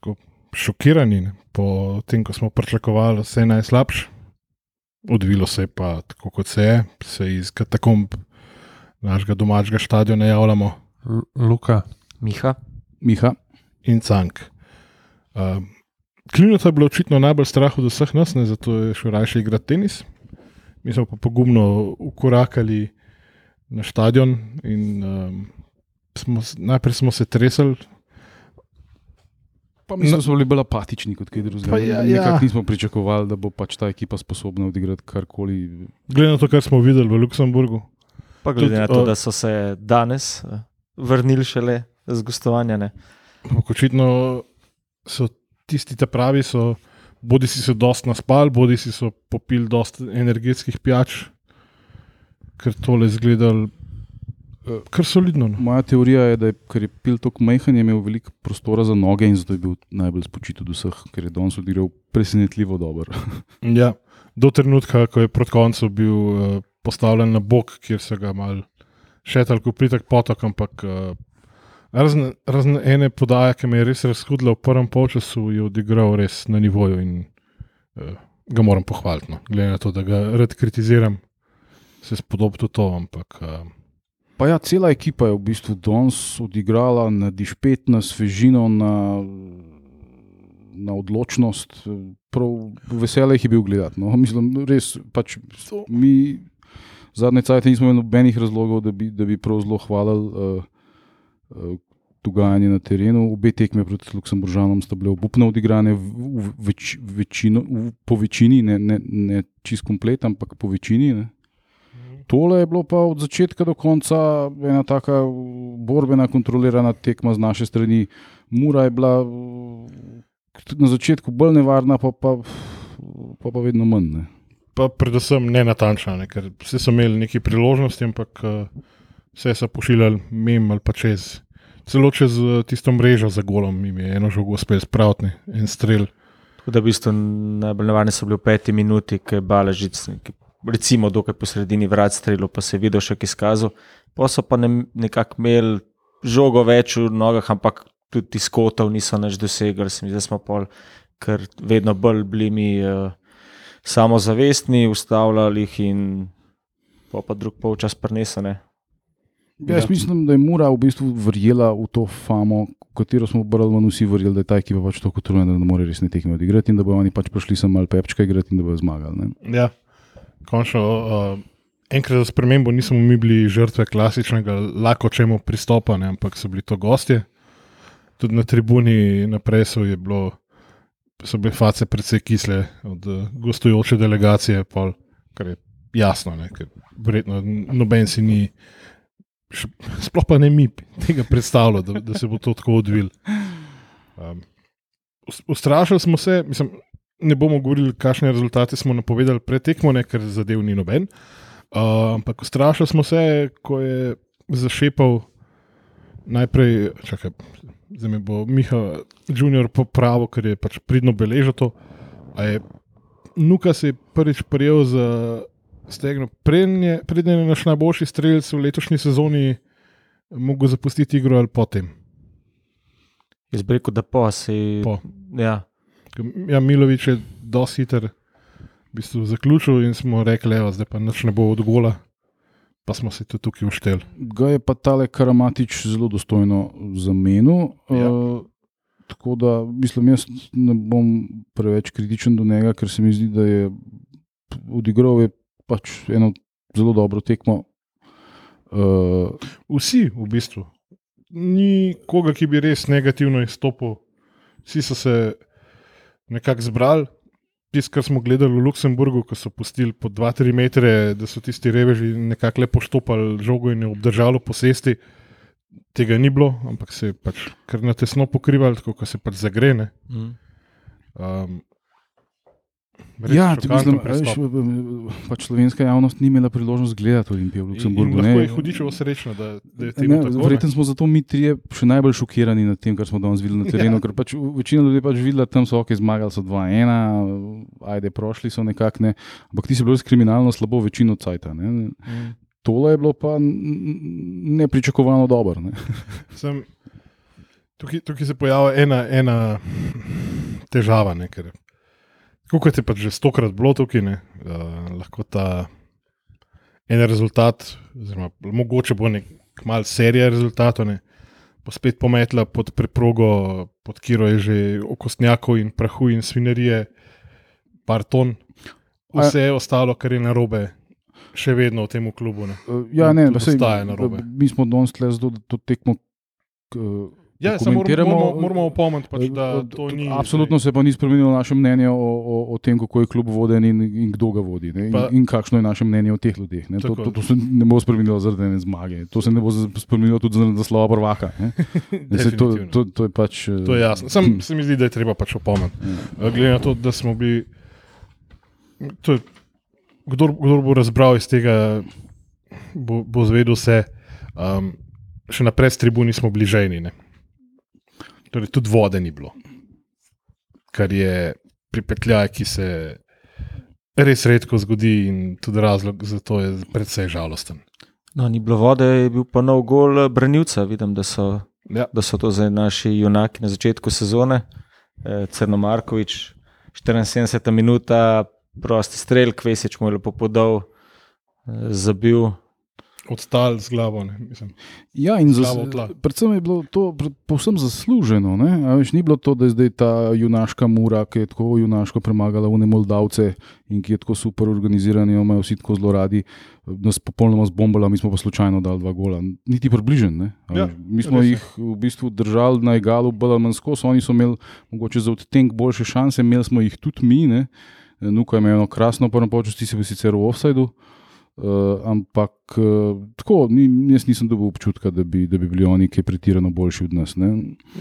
tako šokirani ne, po tem, ko smo pričakovali vse najslabše. Odvilo se je pa tako, kot se je, se iz katakomb našega domačega stadiona javljamo. Luka, Miha. Miha. In Cank. Uh, Klinota je bilo očitno najbolj strah od vseh nas, ne, zato je šel raje igrati tenis. Mi smo pa pogumno ukorakali na stadion in um, smo, najprej smo se tresli. Pa mi smo bili bolj apatični kot kaj drugega. Ja, ja. nismo pričakovali, da bo pač ta ekipa sposobna odigrati karkoli. Glede na to, kar smo videli v Luksemburgu. Pa glede Tudi, na to, da so se danes eh, vrnili šele z gostovanja. Ne? Očitno so tisti ta pravi, so, bodi si so dost naspali, bodi si so popili dost energetskih pijač, ker tole izgledalo uh, kar solidno. No. Moja teorija je, da je, ker je pil tako majhen, je imel veliko prostora za noge in zato je bil najbolj spočit od vseh, ker je danes odigral presenetljivo dobro. Ja, do trenutka, ko je proti koncu bil uh, postavljen na bok, kjer so ga mal še tako pritek potok, ampak uh, razne, razne ene podaje, ki me je res razhudila v prvem polčasu, je odigral res na nivoju in uh, ga moram pohvaliti. No. Glede na to, da ga rad kritiziram, se spodob tudi to, ampak uh, Pa ja, cela ekipa je v bistvu danes odigrala na dišpet, na svežino, na, na odločnost. Prav veselje jih je bil gledati. No. Mislim, res, pač, mi zadnje cajtke nismo imeli nobenih razlogov, da bi, da bi prav zelo hvalili uh, uh, dogajanje na terenu. Obe tekme proti Luksemburžanom sta bile obupno odigrane, v, v, več, večino, v, po večini, ne, ne, ne čist komplet, ampak po večini. Ne. Tole je bilo pa od začetka do konca ena taka borbena, kontrolirana tekma z naše strani. Mura je bila uh, na začetku bolj nevarna, pa pa, pa, pa vedno manj. Ne. pa predvsem ne natančna, ne, ker vsi so imeli neke priložnosti, ampak uh, vse so pošiljali mem ali pa čez. Celo čez uh, tisto mrežo za golom jim je eno žogo uspel spraviti, en strel. Tako da v bistvu najbolj nevarni so bili v peti minuti, ki je baležic, ki- recimo dokaj po sredini vrat strelil, pa se je videl še ki izkazal. Pa so pa ne, nekako imeli žogo več v nogah, ampak tudi iz kotov niso več dosegli. Se mi zdi, da smo pol, ker vedno bolj bili mi uh, samozavestni, ustavljali jih in pol pa drug polčas prenesene. Ja, jaz mislim, da je Mura v bistvu verjela v to famo, v katero smo ali manj vsi verjeli, da je ta ekipa pač tako utrujena, da ne more resne tekme odigrati in da bodo oni pač prišli sem malo pepčka igrati in da bodo zmagali. Ne. Ja, končno. Uh, enkrat za spremembo nismo mi bili žrtve klasičnega, lahko čemu pristopa, ne, ampak so bili to gostje. Tudi na tribuni na presu je bilo, so bile face precej kisle od uh, gostujoče delegacije, pol, kar je jasno, ne, ker verjetno noben si ni. še- Sploh pa ne mi tega predstavljal, da, da se bo to tako odvil. Um, ust- ustrašili smo se, mislim, ne bomo govorili, kakšne rezultate smo napovedali pred tekmo, ne, ker zadev ni noben. Uh, ampak ustrašili smo se, ko je zašepal najprej, čakaj, zdaj mi bo Miha Junior popravil, ker je pač pridno beležil to. Nuka se je prvič prijel za stegno, preden je, naš najboljši strelec v letošnji sezoni mogel zapustiti igro ali potem. Jaz bi rekel, da pa si. Po. Ja, Ja, Milovič je dosti hiter v bistvu zaključil in smo rekli, da zdaj pa nič ne bo od gola, pa smo se tudi tukaj ušteli. Ga je pa tale Karamatič zelo dostojno zamenil. Ja. Uh, tako da mislim, jaz ne bom preveč kritičen do njega, ker se mi zdi, da je odigral je pač eno zelo dobro tekmo. Uh, Vsi v bistvu. Ni koga, ki bi res negativno izstopil. Vsi so se nekako zbrali. Tisto, kar smo gledali v Luksemburgu, ko so pustili po 2-3 metre, da so tisti reveži nekako lepo štopali žogo in jo obdržali v posesti. Tega ni bilo, ampak se je pač kar na tesno pokrivali, tako kot se pač zagrene. mm. Um, ja, ti mislim, veš, pač slovenska javnost ni imela priložnost gledati Olimpijo v Luksemburgu. Lahko ne. je hudičevo srečna, da, da je Ne, temu tako. Verjetno smo zato mi trije še najbolj šokirani nad tem, kar smo danes videli na terenu. Ja. Ja. Ker pač večina ljudi pač videla, tam so ok, zmagali so 2-1, ajde, prošli so nekako ne. Ampak ti si bil res kriminalno slabo večino cajta. Ne. Mm. Tole je bilo pa nepričakovano dobro. Ne. Sem, Tukaj, tukaj se pojavlja ena, ena težava. Ne, ker, kot je pač že stokrat bilo tukaj, ne, uh, lahko ta en rezultat, oziroma mogoče bo nek mal serija rezultatov, ne, bo spet pometla pod preprogo, pod kiro je že okostnjakov in prahu in svinerije, par ton. Vse je ostalo, kar je narobe, še vedno v tem klubu. Ne. Ja, ne, Tudi saj, ostaja narobe. mi smo danes tle zato, da to tekmo. K- Ja, samo moramo, moramo, opomniti, pač, da Eh, to ni. Absolutno se pa ni spremenilo naše mnenje o, o, o tem, kako je klub voden in, in kdo ga vodi. Ne, Pa- in, in kakšno je naše mnenje o teh ljudeh. To, to, to se ne bo spremenilo zaradi ene zmage. To se ne bo spremenilo tudi zaradi naslova prvaka. saj To, to, to je pač. eh, To je jasno. Sam se mi zdi, da je treba pač opomniti. Ja. Eh, Glede na to, da smo bili. To je, kdor, kdor bo razbral iz tega, bo, bo zvedel vse. Um, še naprej s tribuni smo bližajni. Ne? Torej, tudi vode ni bilo. Kar je pripetljaj, ki se res redko zgodi, in tudi razlog za to je precej žalosten. No, ni bilo vode, je bil pa nov gol eh, branilca. Vidim, da so, Ja. da so to zdaj naši junaki na začetku sezone. Eh, Crno Markovič, 74 minuta, prosti strelj, Kvesič mu je lepo podal, eh, zabil. Odstal z glavo. Ne, mislim. Ja, in zas, Glavo v tla. predvsem je bilo to povsem zasluženo. Veš, ni bilo to, da je zdaj ta junaška mura, ki je tako junaško premagala vne Moldavce in ki je tako super organizirana, in imajo vsi tako zelo radi, nas popolnoma zbombala, mi smo pa slučajno dali dva gola. Niti približen. Ja, mi smo res je. jih v bistvu držali na egalu, skozi, oni so imeli mogoče za odtenk boljše šanse, imeli smo jih tudi mi. Ne. Nuka je imel krasno prvo počuti, ti si bil sicer v offsajdu. Uh, ampak uh, tako, ni, jaz nisem dobil občutka, da bi, da bi bili oni kaj pretirano boljši od nas. Ne.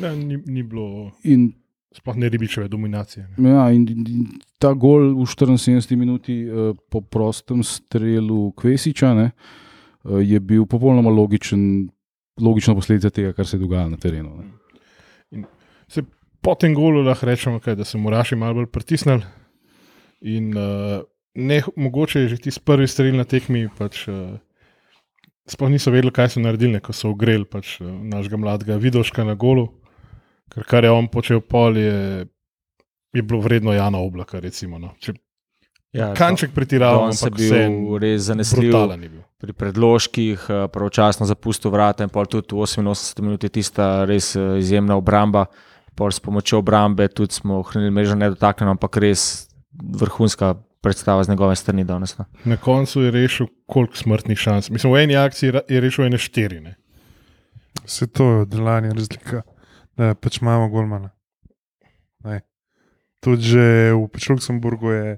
Ne, ni, ni bilo, In, sploh ne ribičeve dominacije. Ne. ja, in, in ta gol v 74 minuti uh, po prostem strelu Kvesiča ne, uh, je bil popolnoma logičen, logična posledica tega, kar se je dogajalo na terenu. Se, po tem golu lahko rečemo, kaj, da so Muraši malo bolj pritisnili. In uh, ne, mogoče je že ti prvi strelj na tekmi. Pač, uh, sploh niso vedeli, kaj so naredili, ne, ko so ogreli pač, uh, našega mladega Vidoška na golu. Ker kar je on počel pol, je, je bilo vredno Jana Oblaka. Recimo, no. Če Ja, kanček pretiravam, Danes je ampak bil res zanesljiv. bil. pri predložkih, eh, pravočasno zapustil vrata in pol tudi v 88 minuti je tista res izjemna obramba. Pol s pomočjo obrambe tudi smo ohranili mrežo nedotaknjeno, ampak res vrhunska predstava z njegove strani danes. No. Na koncu je rešil koliko smrtnih šans. Mislim, v eni akciji je rešil ene štiri. Ne. Vse to je od lani razlika, da pač imamo golmana. Ne. Tudi že v pač Luksemburgu je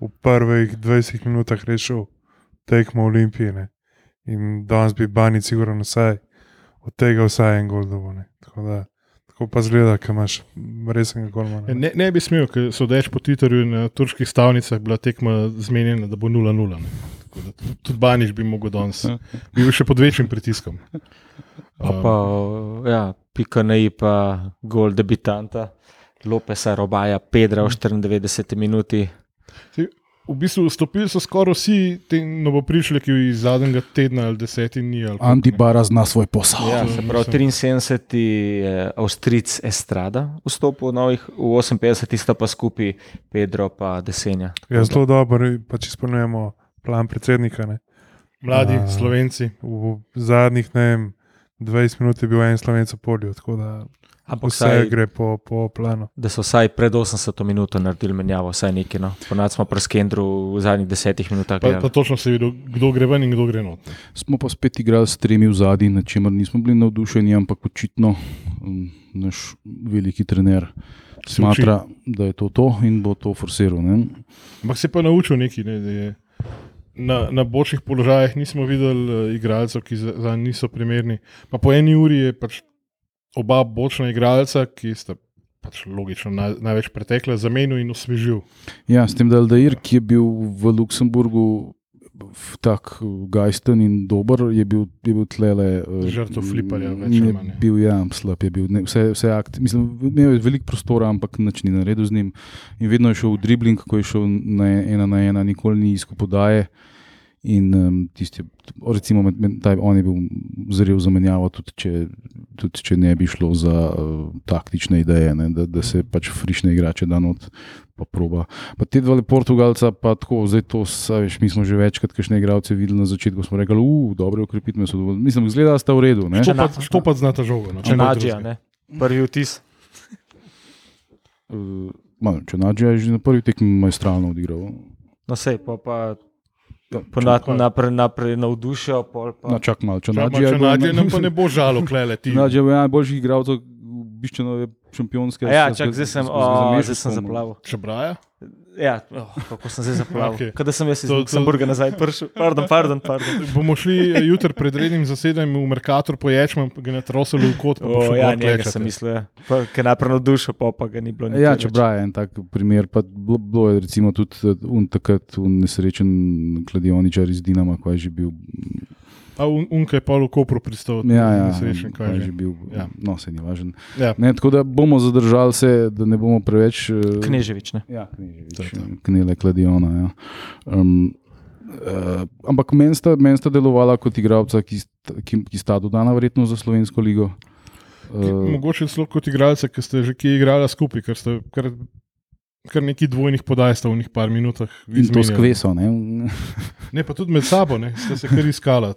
v prvih 20 minutah rešil tekmo Olimpije. Ne. In danes bi Bani sigurno vsaj od tega vsaj en gol ne. Tako, da, tako pa zgleda, da imaš resnega golmana. Ja, Ne, ne bi smel, ker so več po Twitterju in na turških stavnicah bila tekma zmenjena, da bo 0-0. ne. Tako da Tudi Baniš bi mogel danes biti še pod večjim pritiskom. Pa, pa, ja, pika na i pa gol debitanta, Lopesa Robaja, Pedra v 94 minuti. V bistvu vstopili so skoraj vsi ti novoprišljaki iz zadnjega tedna ali desetih dni. ali. Antibara zna svoj posel. Ja, se pravi, 73 je Avstric Estrada vstopil, novih, v 58 sta pa skupaj Pedro pa Desenja. Ja, zelo dobro, pač izpolnjujemo plan predsednika. Ne. Mladi A. slovenci. V zadnjih ne vem, 20 minut je bil en slovenc v polju, tako da Ampak vse gre po, po planu. da so vsaj pred 80 minuto naredili menjavo, vsaj nekaj. No. Ponad smo pri Skendru v zadnjih desetih minutah. Pa, pa točno se je videl, kdo gre ven in kdo gre not. Smo pa spet igrali s tremi v zadnji, na čemer nismo bili navdušeni, ampak očitno um, naš veliki trener Se smatra, da je to to in bo to forsiral. ne. Ampak se je pa naučil nekaj. Ne, da je na, na bočnih položajih nismo videli uh, igralcev, ki za, za niso primerni. Pa po eni uri je pač oba bočna igralca, ki sta pač logično naj, največ pretekla, zamenil in osvežil. Ja, s tem, da je Aldair, ki je bil v Luksemburgu v tak uh, gajsten in dober, je bil, je bil tlele. uh, Žrtev fliparja, več je ali manj, ja. Bil ja, slab je bil. Ne, vse, vse akt, mislim, imel je veliko prostora, ampak nič ni naredil z njim. In vedno je šel v dribling, ko je šel na ena na ena, nikoli ni iskal podaje. In um, tisti, recimo, med, med, taj, on je bil zrel za menjavo, tudi če, tudi če ne bi šlo za uh, taktične ideje, ne, da, da se pač frišne igrače dan od pa proba. Pa te dva Portugalca, pa tako, zdaj to, veš, mi smo že večkrat, kakšne igralce videli na začetku, smo rekli, uf, dobro, ukrepitme so dovolj. Mislim, zgleda, da sta v redu. Ne? Što pa, što pa znata žogo? No? Če nađejo, prvi vtis. Uh, če nađejo, je že na prvi tekmi majstralno odigral. No, sej, pa, pa Ponavadi naprej, naprej navdušijo. No, čak malo, če nađe, nam pa ne bo žalo, klele ti. Nađe je najboljši igralcev, biščeno je šampionske. Ja, čak, zdaj sem, o, zdaj sem zaplavil. Čebraja? Ja, oh, kako sem se zaplavil. Okay. Kada sem jaz iz Luksemburga nazaj prišel. Pardon, pardon, pardon. Bomo šli jutri pred rednim zasedanjem v Merkator po ječmu, pa ga ne trosili v kot. Oh, ja, njega sem mislil, ker naprej na dušo, pa, pa ga ni bilo. Ja, čeprav je en tak primer, pa bilo je recimo tudi eh, un takrat un nesrečen kladioničar iz Dinama, ko je že bil A unka je pa v Kopru pristal. Ja, ja, srečen, kaj je že bil. Ja. No, se ni važen. Ja. Ne, tako da bomo zadržali se, da ne bomo preveč. Kneževič, ne? Ja, kneževič. Knele kladiona. Ja. Um, uh, ampak meni sta, men sta delovala kot igralca, ki, ki, ki sta dodana verjetno za slovensko ligo. Uh, Mogoče celo kot igralca, ki ste že kje igrali skupaj, ker ste. Ker kar neki dvojnih podaj sta v nekaj par minutah. In to skveso. Ne? ne, pa tudi med sabo, ne? ste se kar iskali.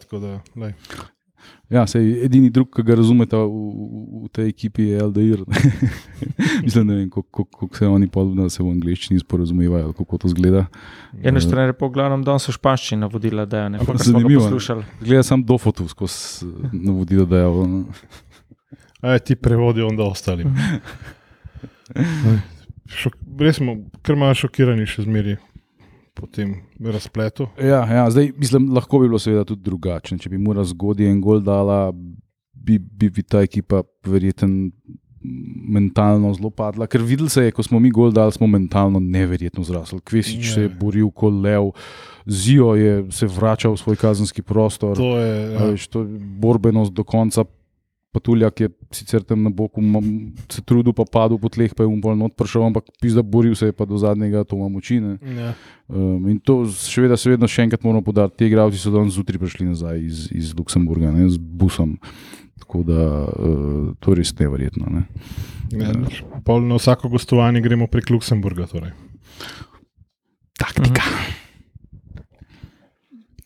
Ja, edini drug, ki ga razumete v, v, v tej ekipi, je LDR. Mislim, da kako se oni podobno se v angleščini sporazumevajo, kako to zgleda. Eno stran je po glavnem, da so španščina navodila, da je nekaj zanimivo. Gleda sam do fotu skozi navodila, da je. Aj ti prevodi onda ostali. šok, res smo kar malo šokirani, še zmeraj po tem razpletu. Ja, ja, zdaj, mislim, lahko bi bilo seveda tudi drugače. Če bi mu razgodil en gol dala, bi, bi, bi ta ekipa verjetno mentalno zelo padla. Ker videl se je, ko smo mi gol dali, smo mentalno neverjetno zrasli. Kvesič se je boril kot lev. Zijo je se vračal v svoj kazenski prostor, to je ja. veš, to borbenost do konca, Patuljak je sicer tam na boku, se trudil, pa padel po tleh, pa je umbol not prišel, ampak pisa boril se je pa do zadnjega, to ima moči. Ja. Um, in to še vedno, še vedno še enkrat moramo podariti. Ti igravci so danes zjutraj prišli nazaj iz, iz Luksemburga, ne, z busom. Tako da uh, to je res neverjetno. Ne. Ja, uh, na vsako gostovanje gremo prek Luksemburga. Torej. Taktika.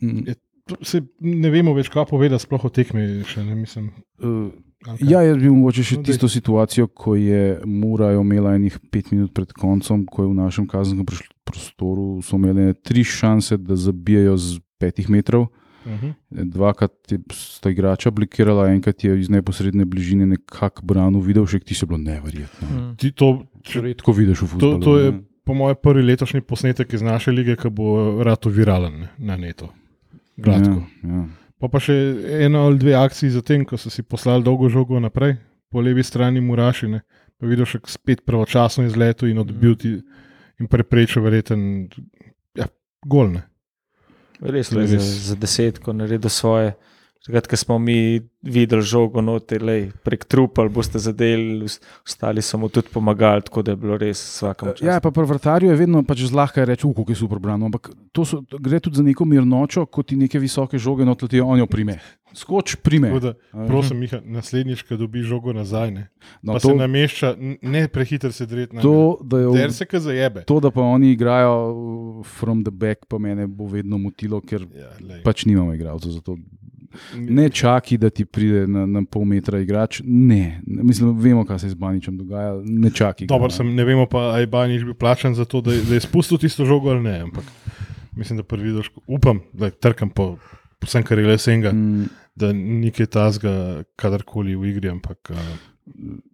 Mhm. Je, se ne vemo več, kaj povedati, sploh o tekmi. Še, ne, mislim, uh, okay. Ja, jaz bi mogoče še no, tisto situacijo, ko je Mura imela enih pet minut pred koncem, ko je v našem kazenskem prostoru so imeli tri šanse, da zabijajo z petih metrov. Uh mhm. -huh. Dvakrat sta igrača blikirala, enkrat je iz neposredne bližine nekako branil, videl še, ti se bilo neverjetno. Uh -huh. Ti to če, redko vidiš v futbolu. To, to je po mojem prvi letošnji posnetek iz naše lige, ki bo rado viralen ne, na neto gladko. Ja, ja. Pa, pa še eno ali dve akcije za tem, ko so si poslali dolgo žogo naprej, po levi strani Murašine, pa videl še spet pravočasno izletel in odbil ti in preprečil verjeten ja, golne. Res je, za, za desetko naredil svoje. Takrat, ko smo mi videli žogo noter, prek trupel, boste zadeli, ostali so mu tudi pomagali, tako da je bilo res vsakem času. Ja, pa pri vrtarju je vedno pač zlahka reči, kako je super brano. Ampak to so, gre tudi za neko mirnočo, kot ti neke visoke žoge noter, ti on jo prime. Skoč prime. Da, prosim, Miha, naslednjič, ko dobi žogo nazaj, ne. No, pa to, se namešča, ne prehiter se dreti na to. Der se ka zajebe. To, da pa oni igrajo uh, from the back, pa mene bo vedno motilo, ker ja, pač nimamo igralcev za to. Ne čakaj, da ti pride na, na pol metra igrač. Ne, mislim, vemo, kaj se je z Baničem dogajalo. Ne čakaj. Dobro, sem, ne vemo pa, ali je Banič bil plačen za to, da, da je spustil tisto žogo ali ne. Ampak mislim, da prvi vidiš, upam, da trkam po vsem, kar je le senga, mm. da ni kaj tazga, kadarkoli v igri, ampak uh,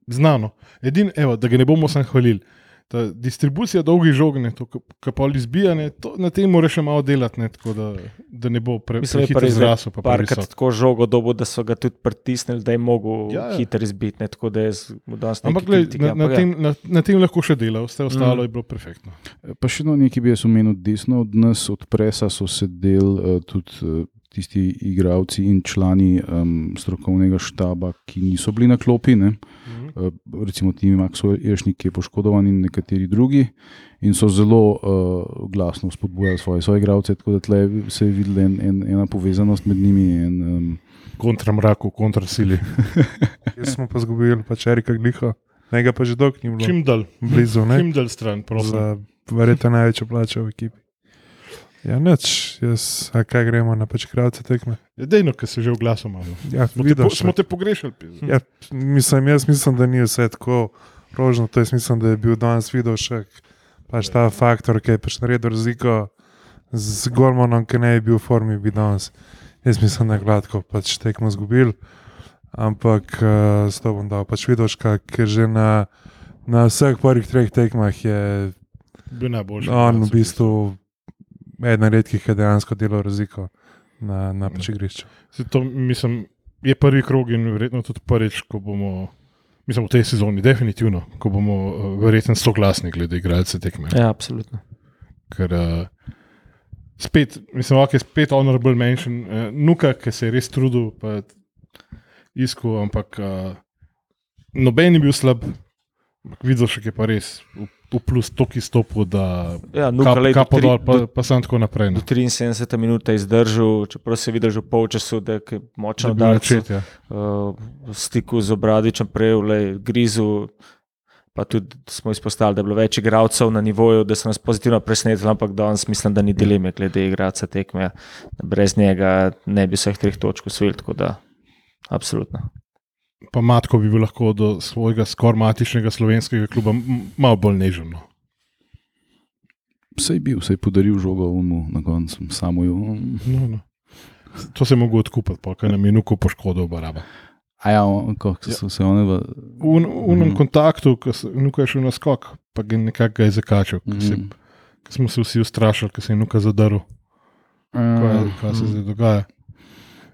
znano. Edin, evo, da ga ne bomo sam hvalili ta distribucija dolgih žog, ki pa izbijanje, na tem mora še malo delati, ne, da, da ne bo preveč zrasel. Pa parkrat tako žogo dobo, da so ga tudi pritisnili, da je mogel ja, ja. hitro izbiti. Ne, tako da je Ampak gled, na, na, tem, na, na tem lahko še dela, vse ostalo mm. je bilo perfektno. Pa še no, nekaj bi jaz omenil desno od nas, od presa so sedeli uh, tudi. Uh, tisti igravci in člani um, strokovnega štaba, ki niso bili na klopi. Ne? Uh, recimo Timi Maxwell, Ješnik, ki je poškodovan in nekateri drugi. In so zelo uh, glasno spodbujali svoje, svoje igralce, tako da tle se je videla en, en, ena povezanost med njimi. En, um, Kontra mraku, kontra sili. Jaz smo pa izgubili, pač Erika Gliha, njega pa že dolgo ni bilo. Čim dalj, blizu, ne? čim dalj stran, prosim. Verjetno največjo plačo v ekipi. Ja, neč, jaz, a kaj gremo na pač kravce tekme. Ja, Dejno, ki se že oglasil malo. Ja, Smo te, videl po, smo te pogrešali. Ja, mislim, jaz mislim, da ni vse tako rožno. To jaz mislim, da je bil danes videl še pač ta faktor, ki je pač naredil razliko z Gormanom, ki ne bi bil v formi, bi danes. Jaz mislim, da je gladko pač tekmo zgubil, ampak uh, s to bom dal pač vidoška, ker že na, na vseh prvih treh tekmah je Bil najboljši. on igralec v bistvu eden redkih, ki je dejansko delal razliko na, na pač igrišču. To, mislim, je prvi krog in verjetno tudi prvič, ko bomo, mislim, v tej sezoni, definitivno, ko bomo uh, verjetno soglasni glede igralcev tekme. Ja, absolutno. Ker uh, spet, mislim, ok, spet honorable mention, uh, Nuka, ki se je res trudil, pa iskal, ampak uh, noben ni bil slab, ampak videl še, ki je pa res v, v plus toki stopu, da Ja, kap, Nuka, lej, do kapo tri- dol, pa, do- pa sem tako naprej. Do No. 73 minut je izdržal, čeprav se je videl že v polčasu, da je močno dal ja. uh, v stiku z obradičem, prej le grizu. Pa tudi smo izpostavili, da je bilo več igralcev na nivoju, da so nas pozitivno presenetili, ampak danes mislim, da ni dileme glede igralca tekme. Brez njega ne bi vseh treh točk usvojili, tako da absolutno. Pa Matko bi bil lahko do svojega skoraj matičnega slovenskega kluba malo bolj nežen. No. Vse je bil, vse je podaril žogo umu na koncu, samo jo. No, no. To se je mogel odkupiti, pa kaj nam je nuko poškodil baraba. A ja, kako so se one v. Un- unem Mhm. kontaktu, ko se- nuko je šel na skok, pa ga je nekako ga je zakačal, ko se- Mhm. smo se vsi ustrašili, ko se je nuka zadaril. Kaj, Uh, kaj se zdaj dogaja?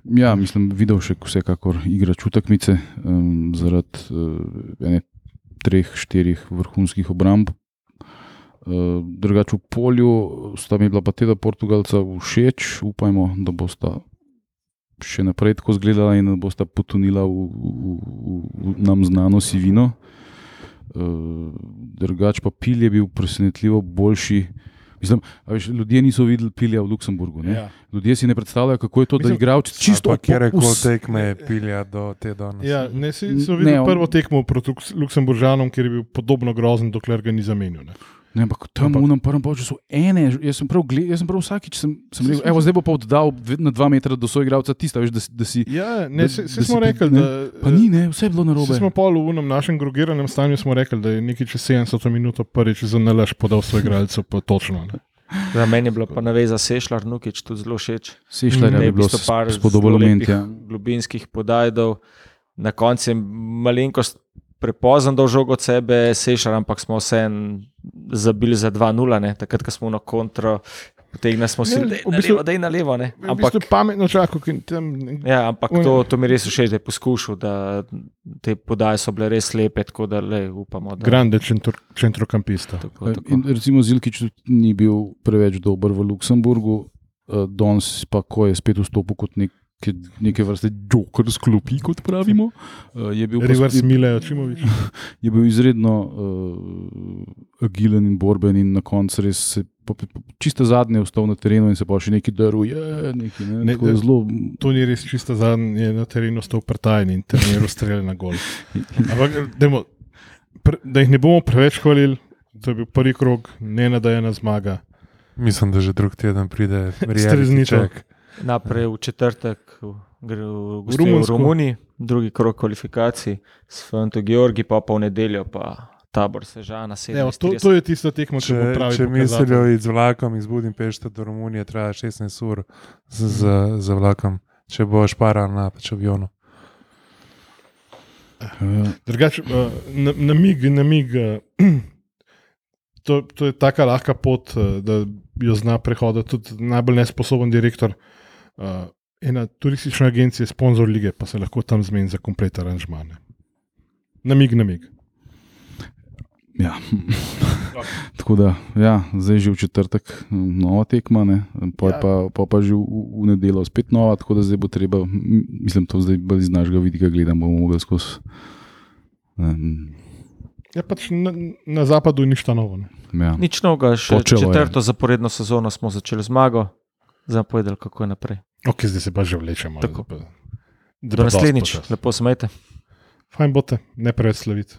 Ja, mislim, videl še vsekakor igra čutekmice um, zaradi uh, ene, treh, štirih vrhunskih obramb. Uh, drugače v polju sta mi bila pa teda Portugalca všeč, upajmo, da bosta še naprej tako izgledala in da bosta potonila v, v, v, v nam znano sivino. Uh, drugač pa Pil je bil presenetljivo boljši. Mislim, veš, ljudje niso videli pilja v Luksemburgu. Ne? Ja. Ljudje si ne predstavljajo, kako je to, da Mislim, igralec čisto Pa kjer je kol tekme pilja do te danes. Ja, ne, si, so Ne, videli on- prvo tekmo proti Luks- Luksemburžanom, kjer je bil podobno grozen, dokler ga ni zamenil. Ne. Ne, ampak tam Ampak- v unem prvem polčasu ene, jaz sem prav, gled, jaz sem prav vsakič sem, sem rekel, evo, zdaj bo pa oddal na dva metra do svojega igralca tista, veš, da, da si. Ja, ne, Da- se, se da smo si- rekli, ne, da. Pa ni, ne, vse je bilo narobe. Smo pol v unem našem grogiranem stanju smo rekli, da je nekaj čez 70 minut prvič za nalaž podal svoj igralcev, pa točno. Ne. Za meni je bila pa naveza Sešljar, Nukič tudi zelo všeč. Sešljar je bilo v bistvu par spodobilo zelo lepih ment. Ja. Globinskih podajdov, na koncu je malenkost prepozno dal žogo od sebe, Sešljar, ampak smo vseeno zabili za 2-0, ne. takrat, ko smo na kontro. Potegnili smo si, da v bistvu- levo, da je na levo. ne. Ampak to je pametno čakal, ker tam. ja, ampak to, to mi res všeč, da je poskušal, da te podaje so bile res lepe, tako da le upamo, da Grande centro, centrokampista. Tako, tako. In recimo Zilkič ni bil preveč dober v Luksemburgu, uh, danes pa, ko je spet vstopil kot nek, ke- neke vrste joker z klopi, kot pravimo, uh, je bil Reverse Mile, Očimovič. je bil izredno uh, agilen in borben, in na koncu res se po- čisto zadnje vstal na terenu in se pa še neki daruje. Neki, ne, Ne, je da- zelo. To ni res čisto zadnji, je na terenu stal prtajen in treniral strelj na gol. Ampak, dajmo, pre, da jih ne bomo preveč hvalili, to je bil prvi krog, ne nadajena zmaga. Mislim, da že drug teden pride Streznitev. reality Naprej v četrtek v, gre v, V. Romuniji, drugi krok kvalifikacij s Fanto Georgi, pa pa v nedeljo pa tabor Sežana. Evo, to, to je tista tekma, ki bo Če, pravi. če pokazatelj. mislijo iti z vlakom iz Budimpešte do Romunije, traja 16 ur z, z, z vlakom, če boš paral na pač avionu. Uh, Drugač, uh, na, na mig, na mig. Uh, to, to je tako lahka pot, uh, da jo zna prehoditi tudi najbolj nesposoben direktor. Uh, ena turistična agencija, sponzor lige, pa se lahko tam zmeni za komplet aranžmane. Na mig, na mig. ja. Tako da, ja, zdaj že v četrtek m, nova tekma, ne, pol Ja. pa, pol pa že v, v nedeljo spet nova, tako da zdaj bo treba, mislim, to zdaj bolj iz našega vidika gledam, bomo mogli skozi. Um, Ja, pač na, na zapadu ni nič ta novo. Ne. ja. Nič novega, še Počelo je. četrto zaporedno sezono smo začeli zmago, zdaj pa povedali, kako je naprej. Ok, zdaj se pa že vlečemo. Tako. pa- Do naslednjič, počasi. lepo smete. Fajn bote, ne preveč slaviti.